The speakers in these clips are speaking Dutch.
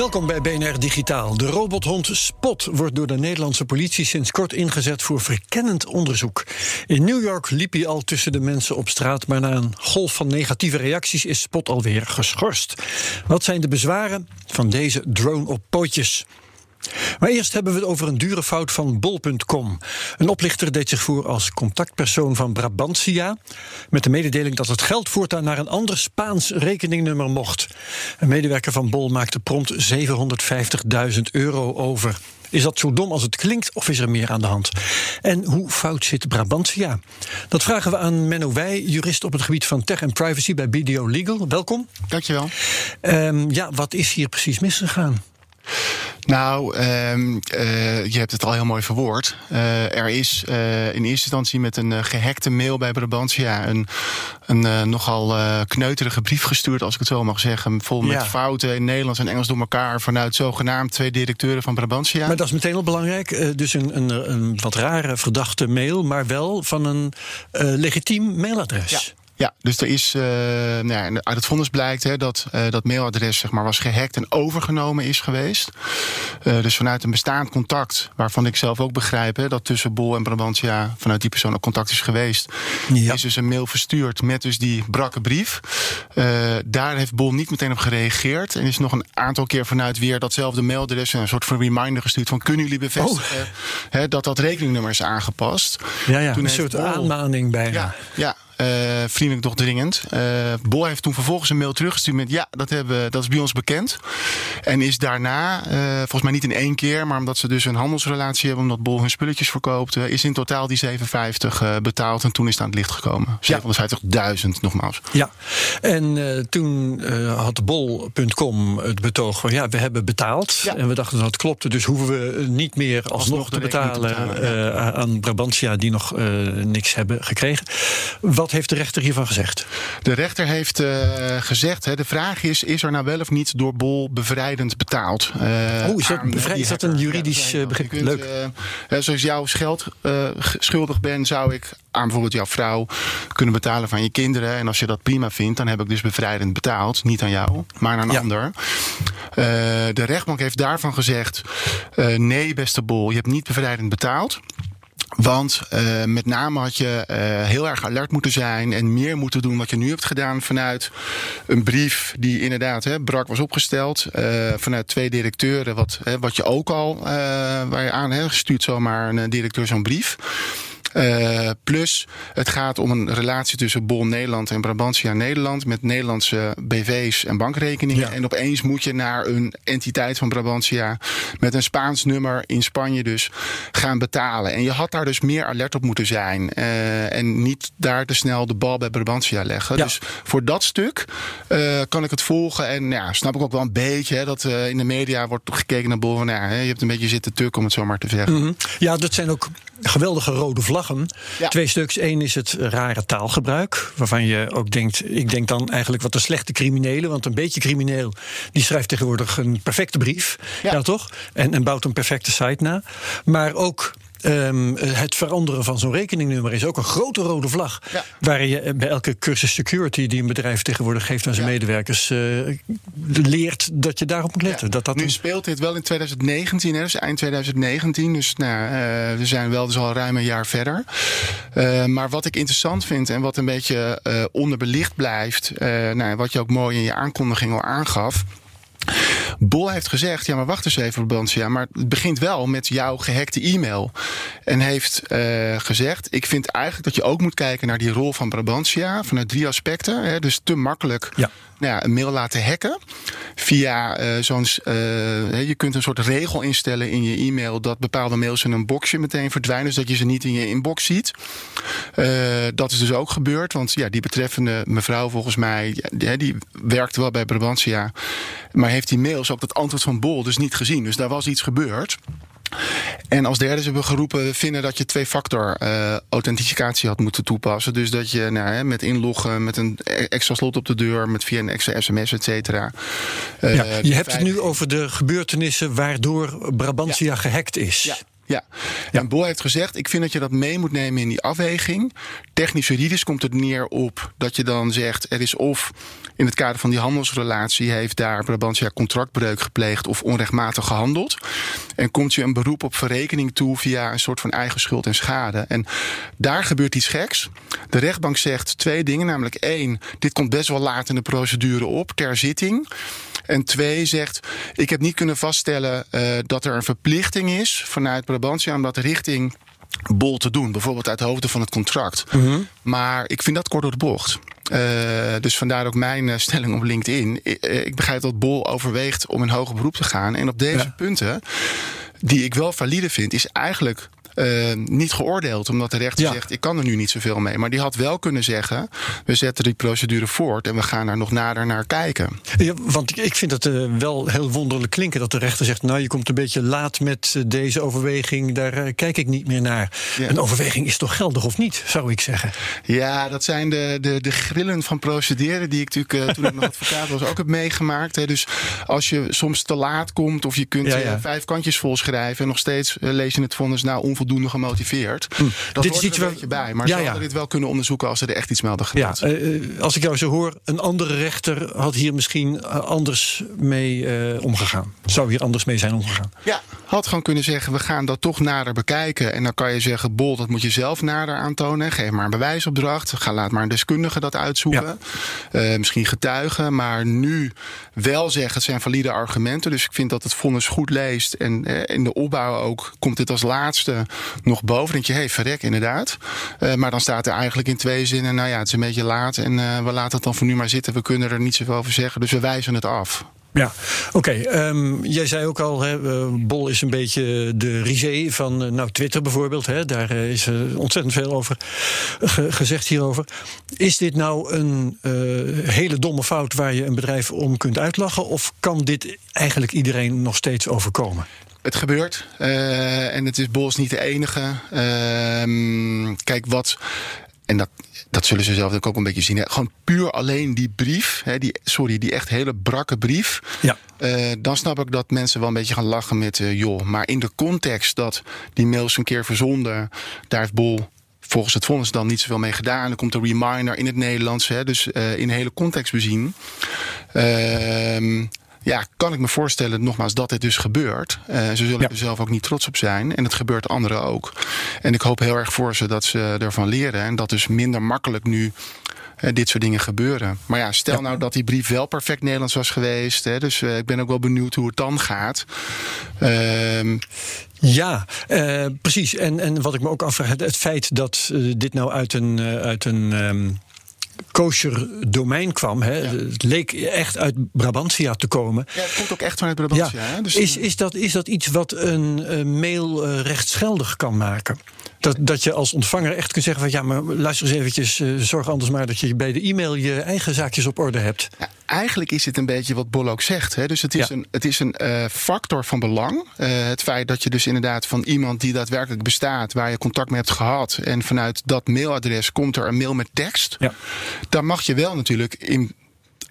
Welkom bij BNR Digitaal. De robothond Spot wordt door de Nederlandse politie sinds kort ingezet voor verkennend onderzoek. In New York liep hij al tussen de mensen op straat, maar na een golf van negatieve reacties is Spot alweer geschorst. Wat zijn de bezwaren van deze drone op pootjes? Maar eerst hebben we het over een dure fout van bol.com. Een oplichter deed zich voor als contactpersoon van Brabantia... met de mededeling dat het geld voortaan naar een ander Spaans rekeningnummer mocht. Een medewerker van Bol maakte prompt 750.000 euro over. Is dat zo dom als het klinkt of is er meer aan de hand? En hoe fout zit Brabantia? Dat vragen we aan Menno Wij, jurist op het gebied van tech en privacy bij BDO Legal. Welkom. Dankjewel. Um, ja, wat is hier precies misgegaan? Nou, um, uh, je hebt het al heel mooi verwoord. Uh, er is uh, in eerste instantie met een gehackte mail bij Brabantia een, een nogal kneuterige brief gestuurd, als ik het zo mag zeggen. Vol met ja. fouten in Nederlands en Engels door elkaar vanuit zogenaamd twee directeuren van Brabantia. Maar dat is meteen al belangrijk. dus een, een, een, wat rare verdachte mail, maar wel van een legitiem mailadres. Ja. Ja, dus er is, uh, nou ja, uit het vonnis blijkt hè, dat uh, dat mailadres zeg maar, was gehackt en overgenomen is geweest. Uh, dus vanuit een bestaand contact, waarvan ik zelf ook begrijp hè, dat tussen Bol en Brabantia vanuit die persoon ook contact is geweest, ja. is dus een mail verstuurd met dus die brakke brief. daar heeft Bol niet meteen op gereageerd en is nog een aantal keer vanuit weer datzelfde mailadres een soort van reminder gestuurd van kunnen jullie bevestigen oh. hè, dat dat rekeningnummer is aangepast. Ja, ja Toen een soort Bol, aanmaning bijna. Ja, ja uh, vriendelijk toch dringend. Uh, Bol heeft toen vervolgens een mail teruggestuurd met ja, dat, hebben, dat is bij ons bekend. En is daarna, uh, volgens mij niet in één keer, maar omdat ze dus een handelsrelatie hebben, omdat Bol hun spulletjes verkoopt, is in totaal die 750 betaald en toen is het aan het licht gekomen. 750.000 nogmaals. Ja, en toen had Bol.com het betoog van ja, we hebben betaald. Ja. En we dachten dat klopte, dus hoeven we niet meer alsnog, alsnog te betalen, te betalen ja. aan Brabantia die nog niks hebben gekregen. Wat wat heeft de rechter hiervan gezegd? De rechter heeft uh, gezegd: hè, de vraag is: is er nou wel of niet door Bol bevrijdend betaald? Uh, oh, is dat, bevrijd, is dat een juridisch ja, begrip? Kunt, Leuk. Uh, zoals jouw geld schuldig ben, zou ik aan bijvoorbeeld jouw vrouw kunnen betalen van je kinderen. En als je dat prima vindt, dan heb ik dus bevrijdend betaald. Niet aan jou, maar aan een ja. ander. de rechtbank heeft daarvan gezegd: nee, beste Bol, je hebt niet bevrijdend betaald. Want uh, met name had je uh, heel erg alert moeten zijn en meer moeten doen wat je nu hebt gedaan vanuit een brief die inderdaad hè, brak was opgesteld. Uh, vanuit twee directeuren, wat, hè, wat je ook al waar je aan hebt gestuurd zomaar een directeur zo'n brief. Uh, plus, het gaat om een relatie tussen Bol Nederland en Brabantia Nederland. Met Nederlandse BV's en bankrekeningen. Ja. En opeens moet je naar een entiteit van Brabantia. met een Spaans nummer in Spanje dus gaan betalen. En je had daar dus meer alert op moeten zijn. Uh, en niet daar te snel de bal bij Brabantia leggen. Ja. Dus voor dat stuk uh, kan ik het volgen. En ja, snap ik ook wel een beetje hè, dat in de media wordt gekeken naar Bol. Van, ja, je hebt een beetje zitten tuk, om het zo maar te zeggen. Mm -hmm. Ja, dat zijn ook geweldige rode vlaggen. Ja. Twee stuks. Eén is het rare taalgebruik. Waarvan je ook denkt, ik denk dan eigenlijk wat een slechte criminelen. Want een beetje crimineel, die schrijft tegenwoordig een perfecte brief. Ja, ja toch? En, en bouwt een perfecte site na. Maar ook Um, het veranderen van zo'n rekeningnummer is ook een grote rode vlag. Ja. Waar je bij elke cursus security die een bedrijf tegenwoordig geeft aan zijn ja. medewerkers. Uh, leert dat je daarop moet letten. Ja. Dat dat nu speelt dit wel in 2019, hè, dus eind 2019. Dus nou, uh, we zijn wel dus al ruim een jaar verder. Uh, maar wat ik interessant vind en wat een beetje onderbelicht blijft. nou, wat je ook mooi in je aankondiging al aangaf Bol heeft gezegd, ja maar wacht eens even Brabantia, maar het begint wel met jouw gehackte e-mail. En heeft uh, gezegd, ik vind eigenlijk dat je ook moet kijken naar die rol van Brabantia vanuit drie aspecten. Hè, dus te makkelijk ja. Nou ja, een mail laten hacken via uh, zo'n. Uh, je kunt een soort regel instellen in je e-mail dat bepaalde mails in een boxje meteen verdwijnen, zodat je ze niet in je inbox ziet. Dat is dus ook gebeurd, want ja, die betreffende mevrouw volgens mij, die, die werkte wel bij Brabantia, maar heeft die mails ook dat antwoord van Bol dus niet gezien. Dus daar was iets gebeurd. En als derde hebben we geroepen, we vinden dat je twee-factor uh, authenticatie had moeten toepassen. Dus dat je nou, hè, met inloggen, met een extra slot op de deur, met via een extra sms, et cetera. Uh, ja, je hebt het nu over de gebeurtenissen waardoor Brabantia ja. gehackt is. Ja. Ja. En Bol heeft gezegd: ik vind dat je dat mee moet nemen in die afweging. Technisch juridisch komt het neer op dat je dan zegt: er is of in het kader van die handelsrelatie heeft daar Brabantia contractbreuk gepleegd of onrechtmatig gehandeld. En komt je een beroep op verrekening toe via een soort van eigen schuld en schade. En daar gebeurt iets geks. De rechtbank zegt twee dingen, namelijk één, dit komt best wel laat in de procedure op ter zitting. En twee zegt, ik heb niet kunnen vaststellen uh, dat er een verplichting is vanuit Brabantia om dat richting bol te doen. Bijvoorbeeld uit hoofden van het contract. Mm -hmm. Maar ik vind dat kort door de bocht. Uh, dus vandaar ook mijn uh, stelling op LinkedIn. Ik, uh, ik, begrijp dat Bol overweegt om in hoger beroep te gaan. En op deze ja. punten, die ik wel valide vind, is eigenlijk uh, niet geoordeeld. Omdat de rechter ja. zegt, ik kan er nu niet zoveel mee. Maar die had wel kunnen zeggen, we zetten die procedure voort... en we gaan er nog nader naar kijken. Ja, want ik vind het uh, wel heel wonderlijk klinken dat de rechter zegt... nou, je komt een beetje laat met uh, deze overweging, daar kijk ik niet meer naar. Ja. Een overweging is toch geldig of niet, zou ik zeggen? Ja, dat zijn de, de, de grillen van procederen... die ik natuurlijk toen ik nog advocaat was ook heb meegemaakt. Hè. Dus als je soms te laat komt of je kunt ja. vijf kantjes volschrijven... en nog steeds lees je het vonnis nou onvoldoende gemotiveerd. Hm. Dat dit is iets er een beetje bij. Maar ja, ze hadden dit wel kunnen onderzoeken als ze er echt iets mee hadden gedaan. Ja, uh, als ik jou zo hoor, een andere rechter had hier misschien anders mee uh, omgegaan. Zou hier anders mee zijn omgegaan? Ja, had gewoon kunnen zeggen, we gaan dat toch nader bekijken. En dan kan je zeggen, bol, dat moet je zelf nader aantonen. Geef maar een bewijsopdracht. Ga, laat maar een deskundige dat uitzoeken. Ja. Uh, misschien getuigen. Maar nu wel zeggen, het zijn valide argumenten. Dus ik vind dat het vonnis goed leest. En in de opbouw ook komt dit als laatste nog boven. denk je, hey, verrek, inderdaad. Uh, maar dan staat er eigenlijk in twee zinnen, nou ja, het is een beetje laat en uh, we laten het dan voor nu maar zitten. We kunnen er niet zoveel over zeggen, dus we wijzen het af. Ja, oké. Um, jij zei ook al, uh, Bol is een beetje de risée van nou, Twitter bijvoorbeeld. Hè, daar is ontzettend veel over ge gezegd hierover. Is dit nou een hele domme fout waar je een bedrijf om kunt uitlachen? Of kan dit eigenlijk iedereen nog steeds overkomen? Het gebeurt. Uh, en het is Bos niet de enige. Uh, kijk, wat. En dat, dat zullen ze zelf ook een beetje zien. Hè. Gewoon puur alleen die brief. Hè, die, sorry, die echt hele brakke brief. Ja. Uh, dan snap ik dat mensen wel een beetje gaan lachen met uh, joh. Maar in de context dat die mails een keer verzonden. Daar heeft Bol volgens het vonnis dan niet zoveel mee gedaan. Dan komt een reminder in het Nederlands. Hè, dus in de hele context bezien. Uh, ja, kan ik me voorstellen, nogmaals, dat dit dus gebeurt. Uh, ze zullen ja. er zelf ook niet trots op zijn. En het gebeurt anderen ook. En ik hoop heel erg voor ze dat ze ervan leren. En dat dus minder makkelijk nu uh, dit soort dingen gebeuren. Maar ja, stel ja. nou dat die brief wel perfect Nederlands was geweest. Hè, dus uh, ik ben ook wel benieuwd hoe het dan gaat. Uh, ja, uh, precies. En, en wat ik me ook afvraag, het, het feit dat uh, dit nou uit een, uh, uit een um, kosher domein kwam. Hè. Ja. Het leek echt uit Brabantia te komen. Ja, het komt ook echt vanuit Brabantia. Ja. Hè? Dus is, is, dat, is dat iets wat een uh, mail uh, rechtsgeldig kan maken? Dat, dat je als ontvanger echt kunt zeggen van ja, maar luister eens eventjes, uh, zorg anders maar dat je bij de e-mail je eigen zaakjes op orde hebt. Ja, eigenlijk is het een beetje wat Bol ook zegt. Hè? Dus het is ja. een, het is een uh, factor van belang. Uh, het feit dat je dus inderdaad van iemand die daadwerkelijk bestaat, waar je contact mee hebt gehad, en vanuit dat mailadres komt er een mail met tekst. Ja. Dan mag je wel natuurlijk in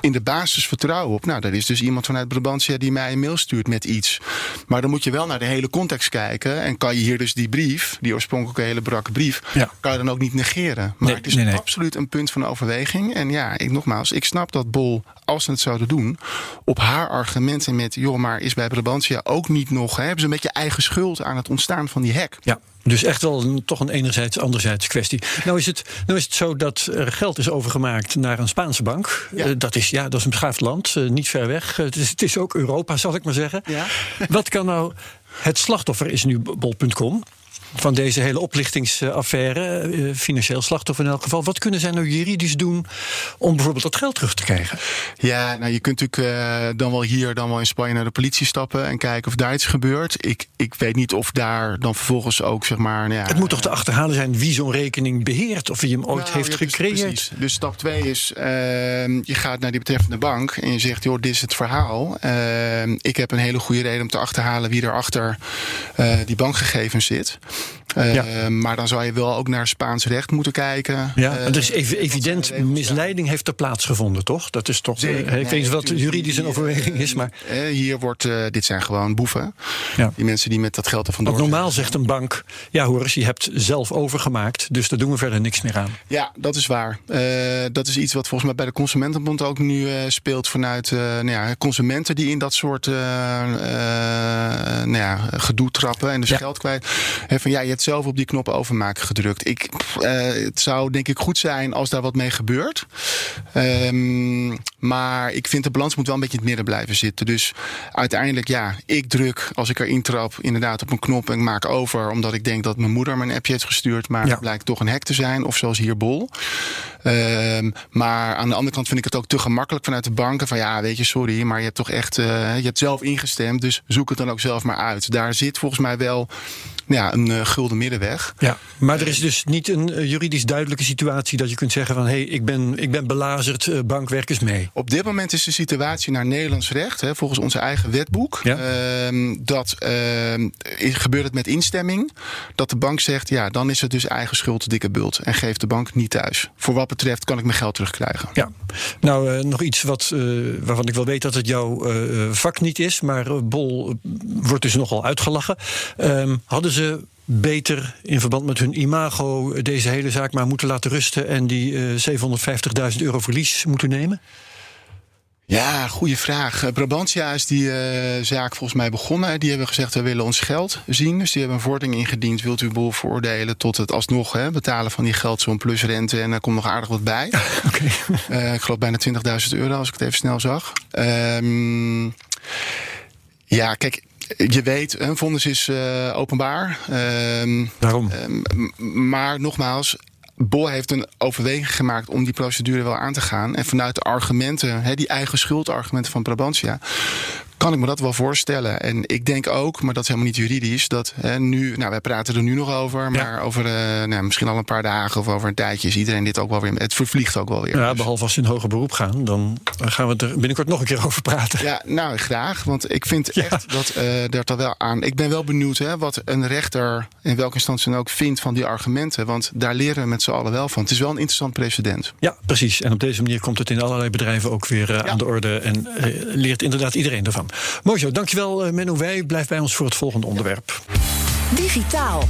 in de basis vertrouwen op. Nou, dat is dus iemand vanuit Brabantia die mij een mail stuurt met iets. Maar dan moet je wel naar de hele context kijken. En kan je hier dus die brief, die oorspronkelijke hele brakke brief, ja. kan je dan ook niet negeren. Maar nee, het is nee, nee. absoluut een punt van overweging. En ja, ik, nogmaals, ik snap dat Bol, als ze het zouden doen, op haar argumenten met, joh, maar is bij Brabantia ook niet nog, hè, hebben ze een beetje eigen schuld aan het ontstaan van die hack. Ja. Dus echt wel een, toch een enerzijds, anderzijds kwestie. Nou is, het, nou is het zo dat er geld is overgemaakt naar een Spaanse bank. Ja. Eh, dat, is, ja, dat is een beschaafd land, eh, niet ver weg. Eh, het, is, het is ook Europa, zal ik maar zeggen. Ja. Wat kan nou... Het slachtoffer is nu bol.com van deze hele oplichtingsaffaire, eh, financieel slachtoffer in elk geval. Wat kunnen zij nou juridisch doen om bijvoorbeeld dat geld terug te krijgen? Ja, nou je kunt natuurlijk eh, dan wel hier, dan wel in Spanje naar de politie stappen en kijken of daar iets gebeurt. Ik, ik weet niet of daar dan vervolgens ook zeg maar. Nou ja, Het moet toch te achterhalen zijn wie zo'n rekening beheert of wie hem ooit Nou, heeft ja, gecreëerd. precies. Dus stap 2 is, ehm, je gaat naar die betreffende bank en je zegt, joh, dit is het verhaal. Ehm, ik heb een hele goede reden om te achterhalen wie er achter eh, die bankgegevens zit. Ja. Maar dan zou je wel ook naar Spaans recht moeten kijken. Ja, Eh, er is evident misleiding heeft er plaatsgevonden, toch? Dat is toch. Zeker. eh, ik Nee, weet niet wat juridisch een overweging is, maar. eh, hier wordt, eh, dit zijn gewoon boeven. Ja. Die mensen die met dat geld er vandoor Want normaal zegt een bank: ja, hoor eens, je hebt zelf overgemaakt, dus daar doen we verder niks meer aan. Ja, dat is waar. Eh, dat is iets wat volgens mij bij de Consumentenbond ook nu eh, speelt vanuit eh, nou ja, consumenten die in dat soort eh, eh, nou ja, gedoe trappen en dus Ja. geld kwijt. Hè, van ja, je hebt zelf op die knop overmaken gedrukt. Ik, eh, het zou denk ik goed zijn als daar wat mee gebeurt. Ehm, maar ik vind de balans moet wel een beetje in het midden blijven zitten. Dus uiteindelijk, ja, ik druk als ik erin trap inderdaad op een knop en ik maak over omdat ik denk dat mijn moeder me een appje heeft gestuurd, maar Ja. het blijkt toch een hack te zijn of zoals hier Bol. Ehm, maar aan de andere kant vind ik het ook te gemakkelijk vanuit de banken. Van ja, weet je, sorry, maar je hebt toch echt eh, je hebt zelf ingestemd. Dus zoek het dan ook zelf maar uit. Daar zit volgens mij wel ja, een eh, gulden middenweg. Ja, maar er is dus niet een eh, juridisch duidelijke situatie dat je kunt zeggen: van hé, hey, ik, ben, ik ben belazerd, eh, bankwerkers mee. Op dit moment is de situatie naar Nederlands recht, hè, volgens onze eigen wetboek, Ja. ehm, dat ehm, gebeurt het met instemming. Dat de bank zegt, ja, dan is het dus eigen schuld dikke bult. En geeft de bank niet thuis. Voor wat betreft kan ik mijn geld terugkrijgen. Ja, nou nog iets wat, waarvan ik wel weet dat het jouw vak niet is, maar Bol wordt dus nogal uitgelachen. Ehm, hadden ze beter in verband met hun imago deze hele zaak maar moeten laten rusten en die eh 750.000 euro verlies moeten nemen? Ja, goede vraag. Eh, Brabantia is die eh, zaak volgens mij begonnen. Die hebben gezegd, we willen ons geld zien. Dus die hebben een vordering ingediend. Wilt u Bol veroordelen tot het alsnog hè, betalen van die geldsom plus rente. En er komt nog aardig wat bij. Eh, ik geloof bijna 20.000 euro als ik het even snel zag. Ehm, ja, kijk, je weet, een vonnis is eh, openbaar. Ehm, Waarom? Ehm, maar nogmaals, Bol heeft een overweging gemaakt om die procedure wel aan te gaan. En vanuit de argumenten, hè, die eigen schuldargumenten van Brabantia. Kan ik me dat wel voorstellen. En ik denk ook, maar dat is helemaal niet juridisch, dat hè, nu, nou, wij praten er nu nog over, maar over eh, nou, misschien al een paar dagen of over een tijdje is iedereen dit ook wel weer. Het vervliegt ook wel weer. Ja, Dus- behalve als ze in hoger beroep gaan, dan gaan we er binnenkort nog een keer over praten. Ja, nou graag. Want ik vind echt dat er toch wel aan. Ik ben wel benieuwd hè, wat een rechter in welke instantie dan ook vindt van die argumenten. Want daar leren we met z'n allen wel van. Het is wel een interessant precedent. Ja, precies. En op deze manier komt het in allerlei bedrijven ook weer eh, aan de orde. En leert inderdaad iedereen ervan. Mooi zo, dankjewel uh, Menno Wij. Blijf bij ons voor het volgende onderwerp. Digitaal.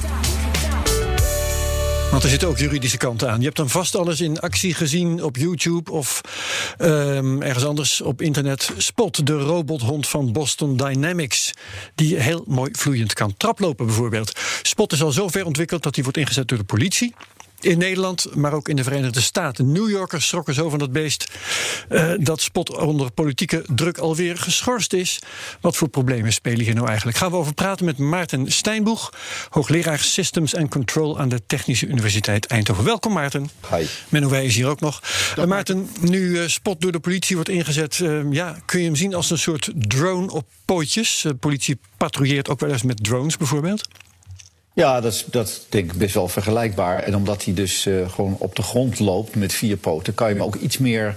Want er zitten ook juridische kanten aan. Je hebt dan vast alles in actie gezien op YouTube of um, ergens anders op internet. Spot, de robothond van Boston Dynamics. Die heel mooi vloeiend kan traplopen bijvoorbeeld. Spot is al zo ver ontwikkeld dat hij wordt ingezet door de politie. In Nederland, maar ook in de Verenigde Staten. New Yorkers schrokken zo van dat beest uh, dat Spot onder politieke druk alweer geschorst is. Wat voor problemen spelen hier nou eigenlijk? Gaan we over praten met Maarten Steinboeg, hoogleraar Systems and Control aan de Technische Universiteit Eindhoven. Welkom Maarten. Hi. Menno Wij is hier ook nog. Uh, Maarten, nu uh, Spot door de politie wordt ingezet, ja, kun je hem zien als een soort drone op pootjes? De politie patrouilleert ook wel eens met drones bijvoorbeeld. Ja, dat is, dat denk ik best wel vergelijkbaar. En omdat hij dus uh, gewoon op de grond loopt met vier poten, kan je hem ook iets meer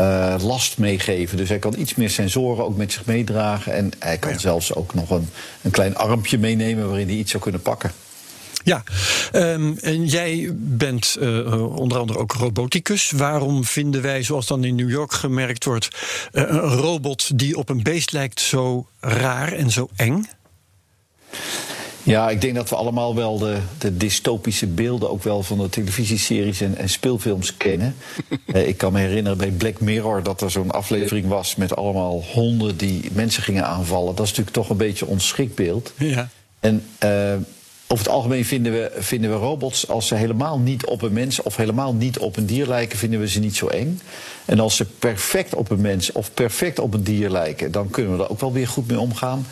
uh, last meegeven. Dus hij kan iets meer sensoren ook met zich meedragen. En hij kan ja. zelfs ook nog een, een klein armpje meenemen waarin hij iets zou kunnen pakken. Ja, um, en jij bent uh, onder andere ook roboticus. Waarom vinden wij, zoals dan in New York gemerkt wordt, uh, een robot die op een beest lijkt zo raar en zo eng? Ja, ik denk dat we allemaal wel de, de dystopische beelden ook wel van de televisieseries en, en speelfilms kennen. uh, ik kan me herinneren bij Black Mirror dat er zo'n aflevering was met allemaal honden die mensen gingen aanvallen. Dat is natuurlijk toch een beetje ons schrikbeeld. Ja. En uh, over het algemeen vinden we, vinden we robots, als ze helemaal niet op een mens of helemaal niet op een dier lijken, vinden we ze niet zo eng. En als ze perfect op een mens of perfect op een dier lijken, dan kunnen we er ook wel weer goed mee omgaan.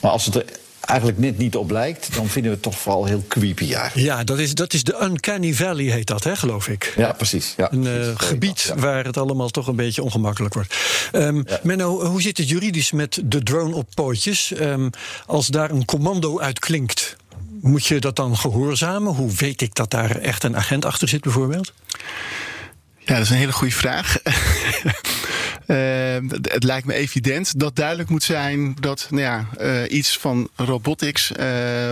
Maar als het er eigenlijk net niet op lijkt, dan vinden we het toch vooral heel creepy eigenlijk. Ja, dat is, dat is de Uncanny Valley, heet dat, hè, geloof ik. Ja, precies. Ja, een precies, uh, gebied dat, ja. waar het allemaal toch een beetje ongemakkelijk wordt. Um, ja. Menno, hoe zit het juridisch met de drone op pootjes? Um, als daar een commando uit klinkt, moet je dat dan gehoorzamen? Hoe weet ik dat daar echt een agent achter zit, bijvoorbeeld? Ja, dat is een hele goede vraag. Uh, het lijkt me evident dat duidelijk moet zijn dat nou ja, uh, iets van robotics uh,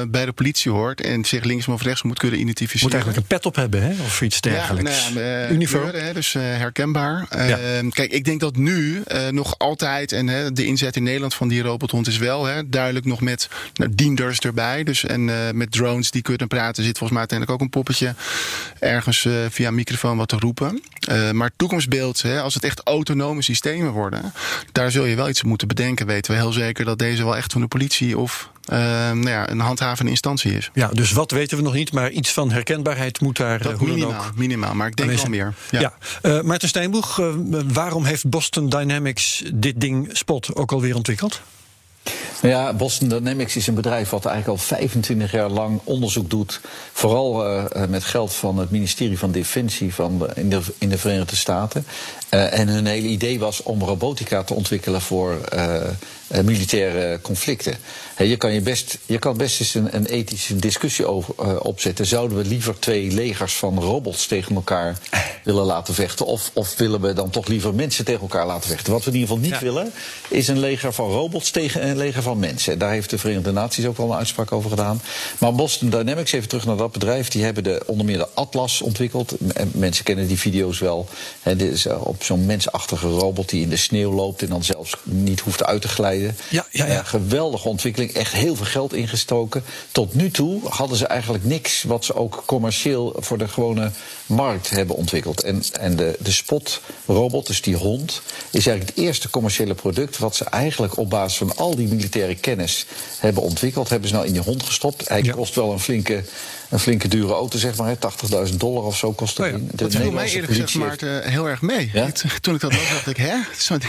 bij de politie hoort en zich linksom of rechts moet kunnen identificeren. Moet eigenlijk een pet op hebben, hè? of iets dergelijks. Ja, nou ja, Uniform. Kleuren, hè, dus herkenbaar. Ja. Kijk, ik denk dat nu nog altijd, en de inzet in Nederland van die robothond is wel hè, duidelijk nog met nou, dienders erbij. Dus, en met drones die kunnen praten, zit volgens mij uiteindelijk ook een poppetje ergens via een microfoon wat te roepen. maar toekomstbeeld, hè, als het echt autonome systeem systemen worden. Daar zul je wel iets moeten bedenken. Weten we heel zeker dat deze wel echt van de politie of uh, nou ja, een handhavende instantie is. Ja, dus wat weten we nog niet, maar iets van herkenbaarheid moet daar dat hoe minimaal, dan ook. minimaal, maar ik denk wel meer. Ja. ja. Uh, Maarten Steinboeg, uh, waarom heeft Boston Dynamics dit ding Spot ook alweer ontwikkeld? Nou ja, Boston Dynamics is een bedrijf wat eigenlijk al 25 jaar lang onderzoek doet. Vooral uh, met geld van het ministerie van Defensie van in, de, in de Verenigde Staten. Uh, en hun hele idee was om robotica te ontwikkelen voor militaire conflicten. He, je, kan je, best, je kan best eens een, een ethische discussie over, opzetten. Zouden we liever twee legers van robots tegen elkaar willen laten vechten? Of, of willen we dan toch liever mensen tegen elkaar laten vechten? Wat we in ieder geval niet ja. willen, is een leger van robots tegen een leger van mensen. Daar heeft de Verenigde Naties ook al een uitspraak over gedaan. Maar Boston Dynamics, even terug naar dat bedrijf, die hebben de, onder meer de Atlas ontwikkeld. Mensen kennen die video's wel. He, dit is op zo'n mensachtige robot die in de sneeuw loopt en dan zelfs niet hoeft uit te glijden. Ja, ja, ja. Uh, geweldige ontwikkeling, echt heel veel geld ingestoken. Tot nu toe hadden ze eigenlijk niks wat ze ook commercieel voor de gewone markt hebben ontwikkeld. En, en de, de Spot-robot, dus die hond, is eigenlijk het eerste commerciële product wat ze eigenlijk op basis van al die militaire kennis hebben ontwikkeld. Hebben ze nou in die hond gestopt. Hij ja. kost wel een flinke een flinke dure auto, zeg maar. 80.000 dollar of zo kost het. Oh ja, de dat viel mij eerlijk gezegd Maarten, heel erg mee. Ja? Toen ik dat las, dacht ik, hè?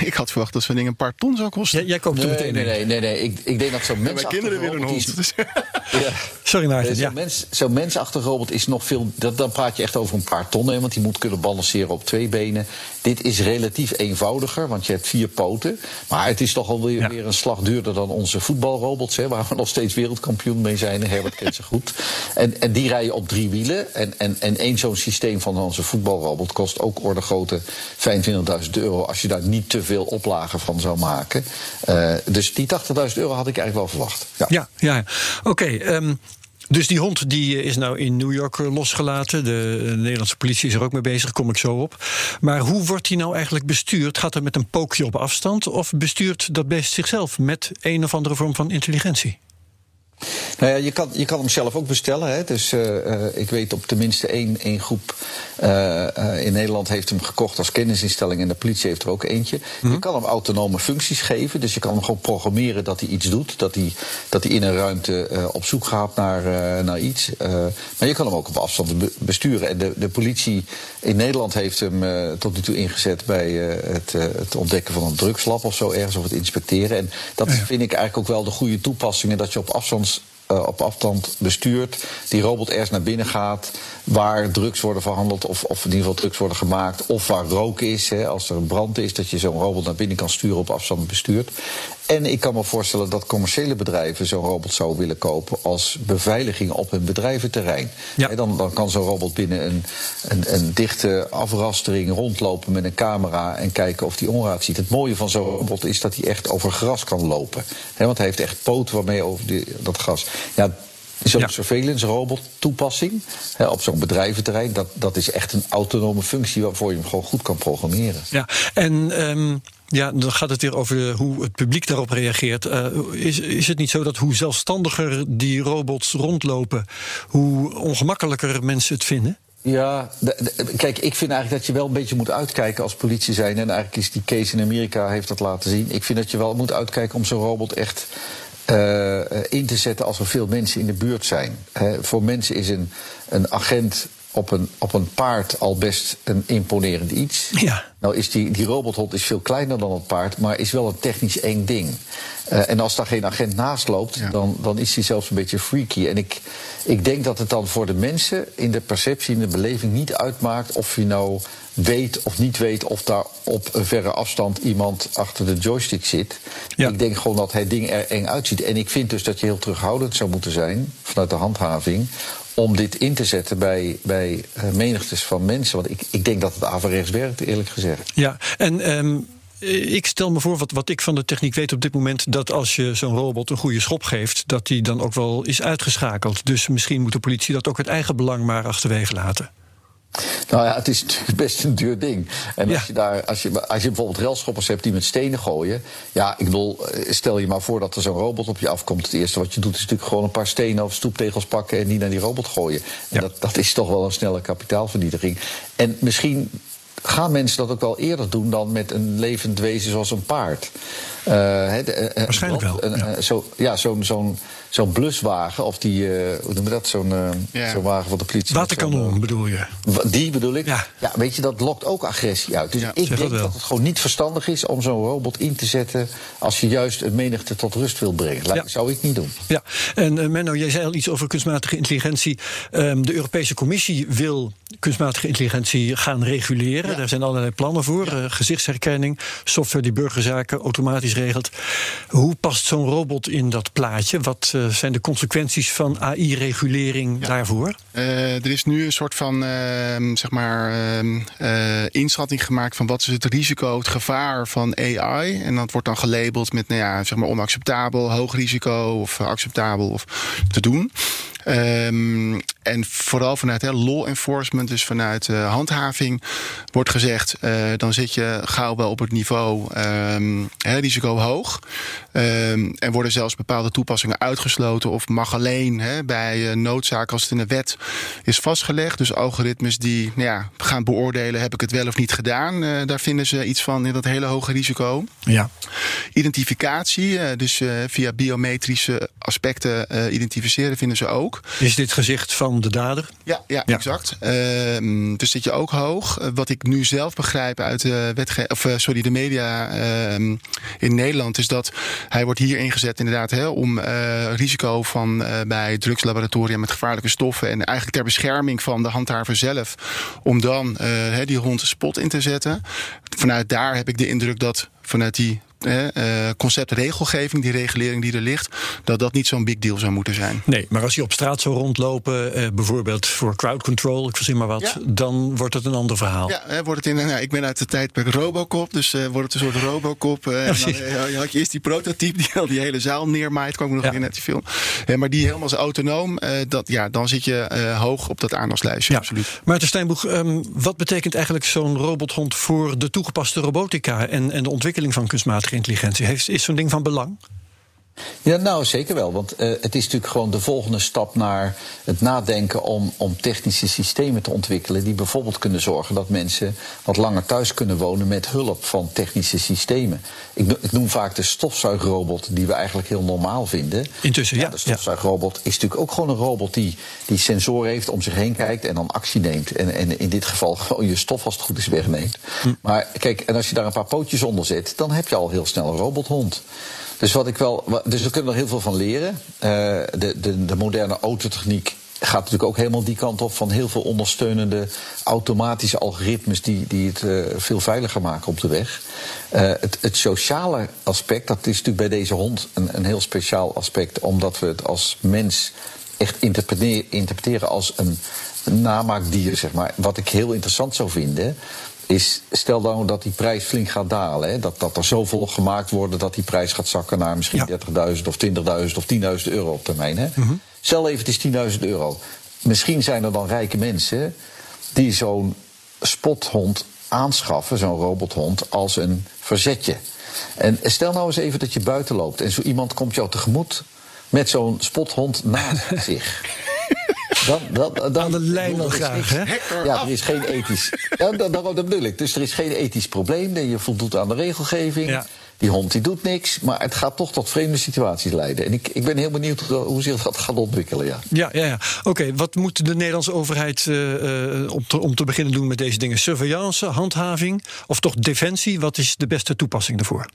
Ik had verwacht dat zo'n ding een paar ton zou kosten. Ja, jij koopt nee, meteen nee, nee, nee, nee. Ik, ik denk dat zo'n ja, Mijn kinderen willen een hond. Ja. Sorry Maarten, Zo'n ja. mens, zo mensachtige robot is nog veel... Dat, dan praat je echt over een paar ton, hè, want die moet kunnen balanceren op twee benen. Dit is relatief eenvoudiger, want je hebt vier poten. Maar het is toch alweer ja. weer een slag duurder dan onze voetbalrobots... Hè, waar we nog steeds wereldkampioen mee zijn. Herbert kent ze goed. En, en die rijden op drie wielen. En, en, en één zo'n systeem van onze voetbalrobot kost ook orde grootte 25.000 euro. Als je daar niet te veel oplagen van zou maken. Uh, dus die 80.000 euro had ik eigenlijk wel verwacht. Ja, ja, ja. oké. Um, dus die hond die is nou in New York losgelaten. De Nederlandse politie is er ook mee bezig, kom ik zo op. Maar hoe wordt die nou eigenlijk bestuurd? Gaat het met een pookje op afstand? Of bestuurt dat beest zichzelf met een of andere vorm van intelligentie? Nou ja, je kan, je kan hem zelf ook bestellen. Hè. Dus uh, uh, ik weet op tenminste één, één groep uh, in Nederland heeft hem gekocht als kennisinstelling en de politie heeft er ook eentje. Mm-hmm. Je kan hem autonome functies geven. Dus je kan hem gewoon programmeren dat hij iets doet. Dat hij, dat hij in een ruimte op zoek gaat naar, naar iets. maar je kan hem ook op afstand be besturen. En de, de politie in Nederland heeft hem tot nu toe ingezet bij het, het ontdekken van een drugslab of zo ergens. Of het inspecteren. En dat ja. vind ik eigenlijk ook wel de goede toepassingen. Dat je op afstand uh, op afstand bestuurt. Die robot ergens naar binnen gaat. Waar drugs worden verhandeld. Of, of in ieder geval drugs worden gemaakt. Of waar rook is. Hè, als er brand is. Dat je zo'n robot naar binnen kan sturen op afstand bestuurt. En ik kan me voorstellen dat commerciële bedrijven zo'n robot zouden willen kopen als beveiliging op hun bedrijventerrein. Ja. He, dan, dan kan zo'n robot binnen een, een, een, dichte afrastering rondlopen met een camera en kijken of hij onraad ziet. Het mooie van zo'n robot is dat hij echt over gras kan lopen. He, want hij heeft echt poten waarmee over die, dat gras. Ja, Zo'n ja. surveillance robot toepassing hè, op zo'n bedrijventerrein, dat, dat is echt een autonome functie waarvoor je hem gewoon goed kan programmeren. Ja, en um, ja, dan gaat het weer over hoe het publiek daarop reageert. Uh, is, is het niet zo dat hoe zelfstandiger die robots rondlopen, hoe ongemakkelijker mensen het vinden? Ja, de, de, kijk, ik vind eigenlijk dat je wel een beetje moet uitkijken als politie zijn. En eigenlijk is die case in Amerika heeft dat laten zien. Ik vind dat je wel moet uitkijken om zo'n robot echt eh, in te zetten als er veel mensen in de buurt zijn. Hè, voor mensen is een, een agent op een, op een paard al best een imponerend iets. Ja. Nou is die, die robothond is veel kleiner dan het paard, maar is wel een technisch eng ding. Uh, en als daar geen agent naast loopt, Ja. dan, dan is die zelfs een beetje freaky. En ik, ik denk dat het dan voor de mensen in de perceptie, in de beleving niet uitmaakt of je nou weet of niet weet of daar op een verre afstand iemand achter de joystick zit. Ja. Ik denk gewoon dat het ding er eng uitziet. En ik vind dus dat je heel terughoudend zou moeten zijn vanuit de handhaving om dit in te zetten bij, bij eh, menigtes van mensen. Want ik, ik denk dat het averechts werkt, eerlijk gezegd. Ja, en ehm, ik stel me voor, wat, wat ik van de techniek weet op dit moment, dat als je zo'n robot een goede schop geeft, dat die dan ook wel is uitgeschakeld. Dus misschien moet de politie dat ook uit eigen belang maar achterwege laten. Nou ja, het is natuurlijk best een duur ding. En Ja. als, je daar, als, je, als je bijvoorbeeld railschoppers hebt die met stenen gooien. Ja, ik bedoel, eh, stel je maar voor dat er zo'n robot op je afkomt. Het eerste wat je doet is natuurlijk gewoon een paar stenen of stoeptegels pakken en die naar die robot gooien. En Ja. dat, dat is toch wel een snelle kapitaalvernietiging. En misschien gaan mensen dat ook wel eerder doen dan met een levend wezen zoals een paard. Eh, hè, de- eh, Waarschijnlijk wat? wel, Een, ja. eh, zo, ja, zo'n zo'n zo'n bluswagen of die, eh, hoe noem je dat? Zo'n eh, Ja. wagen van de politie. Waterkanon eh, bedoel je? Die bedoel ik. Ja. Ja. weet je, dat lokt ook agressie uit. Dus Ja, ik dat denk dat het gewoon niet verstandig is om zo'n robot in te zetten als je juist een menigte tot rust wil brengen. Dat Ja. zou ik niet doen. Ja, en eh, Menno, jij zei al iets over kunstmatige intelligentie. Ehm, de Europese Commissie wil kunstmatige intelligentie gaan reguleren. Daar zijn allerlei plannen voor. Eh, gezichtsherkenning, software die burgerzaken automatisch regelt. Hoe past zo'n robot in dat plaatje? Wat eh, zijn de consequenties van AI-regulering daarvoor? Eh, er is nu een soort van ehm, zeg maar, ehm, eh, inschatting gemaakt van wat is het risico, het gevaar van AI. En dat wordt dan gelabeld met nou ja, zeg maar onacceptabel, hoog risico of acceptabel of te doen. Ehm, en vooral vanuit hè, law enforcement, dus vanuit eh, handhaving, wordt gezegd: eh, dan zit je gauw wel op het niveau ehm, hè, risico hoog. Ehm, en worden zelfs bepaalde toepassingen uitgesloten of mag alleen hè, bij eh, noodzaak als het in de wet is vastgelegd. Dus algoritmes die nou ja, gaan beoordelen: heb ik het wel of niet gedaan? Daar vinden ze iets van in dat hele hoge risico. Ja. Identificatie, dus via biometrische aspecten identificeren, vinden ze ook. Is dit gezicht van de dader? Ja, ja, Ja. exact. Ehm, dus zit je ook hoog. Eh, wat ik nu zelf begrijp uit de wetge of eh, sorry, de media ehm, in Nederland, is dat hij wordt hier ingezet inderdaad hè, om eh, risico van eh, bij drugslaboratoria met gevaarlijke stoffen en eigenlijk ter bescherming van de handhaver zelf, om dan eh, hè, die hond spot in te zetten. Vanuit daar heb ik de indruk dat vanuit die eh, concept regelgeving, die regulering die er ligt, dat dat niet zo'n big deal zou moeten zijn. Nee, maar als je op straat zou rondlopen, eh, bijvoorbeeld voor crowd control, ik verzin maar wat, Ja. dan wordt het een ander verhaal. Ja, hè, wordt het in, nou, ik ben uit de tijdperk Robocop, dus eh, wordt het een soort Robocop. eh, en dan, eh, had je eerst die prototype die al die hele zaal neermaait, kwam ik nog Ja. in uit die film. Maar die helemaal als autonoom, dat, ja, dan zit je hoog op dat aandachtslijstje, Ja. absoluut. Maarten Steinboeg, ehm, wat betekent eigenlijk zo'n robothond voor de toegepaste robotica en, en de ontwikkeling van kunstmatige intelligentie? Heeft, is zo'n ding van belang? Ja, nou zeker wel. Want eh, het is natuurlijk gewoon de volgende stap naar het nadenken om, om technische systemen te ontwikkelen. die bijvoorbeeld kunnen zorgen dat mensen wat langer thuis kunnen wonen met hulp van technische systemen. Ik, ik noem vaak de stofzuigrobot, die we eigenlijk heel normaal vinden. Intussen, ja. de stofzuigrobot is natuurlijk ook gewoon een robot die, die sensoren heeft, om zich heen kijkt en dan actie neemt. En, en in dit geval gewoon je stof als het goed is wegneemt. Maar kijk, en als je daar een paar pootjes onder zet, dan heb je al heel snel een robothond. Dus, wat ik wel, dus we kunnen er heel veel van leren. Eh, de, de, de moderne autotechniek gaat natuurlijk ook helemaal die kant op van heel veel ondersteunende automatische algoritmes die, die het eh, veel veiliger maken op de weg. Eh, het, het sociale aspect, dat is natuurlijk bij deze hond een, een heel speciaal aspect, omdat we het als mens echt interpreteren, als een namaakdier, zeg maar. Wat ik heel interessant zou vinden, is stel nou dat die prijs flink gaat dalen. Hè, dat, dat er zoveel gemaakt worden dat die prijs gaat zakken naar misschien 30.000 of 20.000 of 10.000 euro op termijn. Hè. Stel even, het is 10.000 euro. Misschien zijn er dan rijke mensen die zo'n spothond aanschaffen, zo'n robothond, als een verzetje. En stel nou eens even dat je buiten loopt en zo iemand komt jou tegemoet met zo'n spothond naast zich. Dan, dan, dan, Aan de lijn is graag, hè? Ja, er is geen ethisch. Ja, dat, dat, dat bedoel ik. Dus er is geen ethisch probleem. Je voldoet aan de regelgeving. Ja. Die hond die doet niks. Maar het gaat toch tot vreemde situaties leiden. En ik, ik ben heel benieuwd hoe, hoe zich dat gaat ontwikkelen. Ja. Ja, ja, ja. Oké, wat moet de Nederlandse overheid eh, eh, om, te, om te beginnen doen met deze dingen? Surveillance, handhaving of toch defensie? Wat is de beste toepassing daarvoor?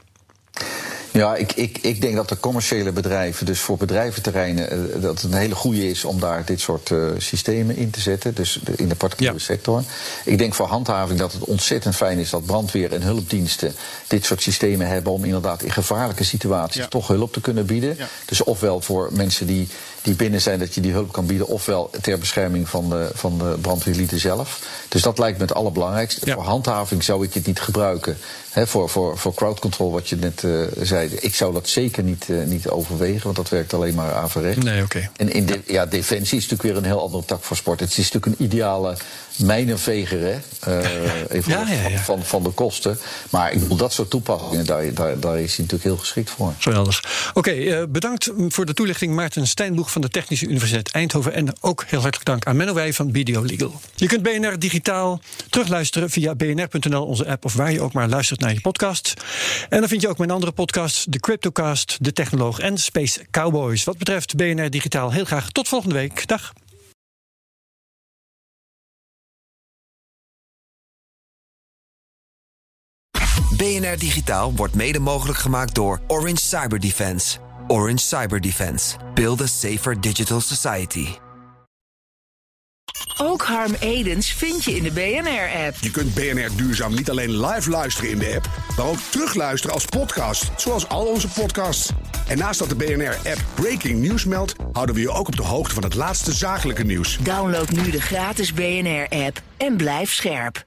Ja, ik, ik, ik denk dat de commerciële bedrijven, dus voor bedrijventerreinen, eh, dat het een hele goede is om daar dit soort eh, systemen in te zetten. Dus in de particuliere Ja. sector. Ik denk voor handhaving dat het ontzettend fijn is dat brandweer en hulpdiensten dit soort systemen hebben om inderdaad in gevaarlijke situaties Ja. toch hulp te kunnen bieden. Ja. Dus ofwel voor mensen die, die binnen zijn dat je die hulp kan bieden, ofwel ter bescherming van de, van de brandweerlieden zelf. Dus dat lijkt me het allerbelangrijkste. Ja. Voor handhaving zou ik het niet gebruiken. Voor, voor, voor crowd control, wat je net eh, zei. Ik zou dat zeker niet, eh, niet overwegen, want dat werkt alleen maar averechts. Nee, oké. En in de, ja, defensie is natuurlijk weer een heel andere tak voor sport. Het is natuurlijk een ideale mijnenveger hè? Eh, ja, ja. Van, van de kosten. Maar ik bedoel, dat soort toepassingen, daar, daar, daar is hij natuurlijk heel geschikt voor. Geweldig. Oké, eh, bedankt voor de toelichting Maarten Stijnboeg van de Technische Universiteit Eindhoven. En ook heel hartelijk dank aan Menno Wij van BDO Legal. Je kunt BNR digitaal terugluisteren via bnr.nl, onze app, of waar je ook maar luistert naar je podcast. En dan vind je ook mijn andere podcasts, de Cryptocast, de Technoloog en Space Cowboys. Wat betreft BNR digitaal, heel graag tot volgende week. Dag. BNR Digitaal wordt mede mogelijk gemaakt door Orange Cyber Defense. Orange Cyber Defense. Build a safer digital society. Ook Harm Edens vind je in de BNR-app. Je kunt BNR Duurzaam niet alleen live luisteren in de app, maar ook terugluisteren als podcast, zoals al onze podcasts. En naast dat de BNR-app Breaking News meldt, houden we je ook op de hoogte van het laatste zakelijke nieuws. Download nu de gratis BNR-app en blijf scherp.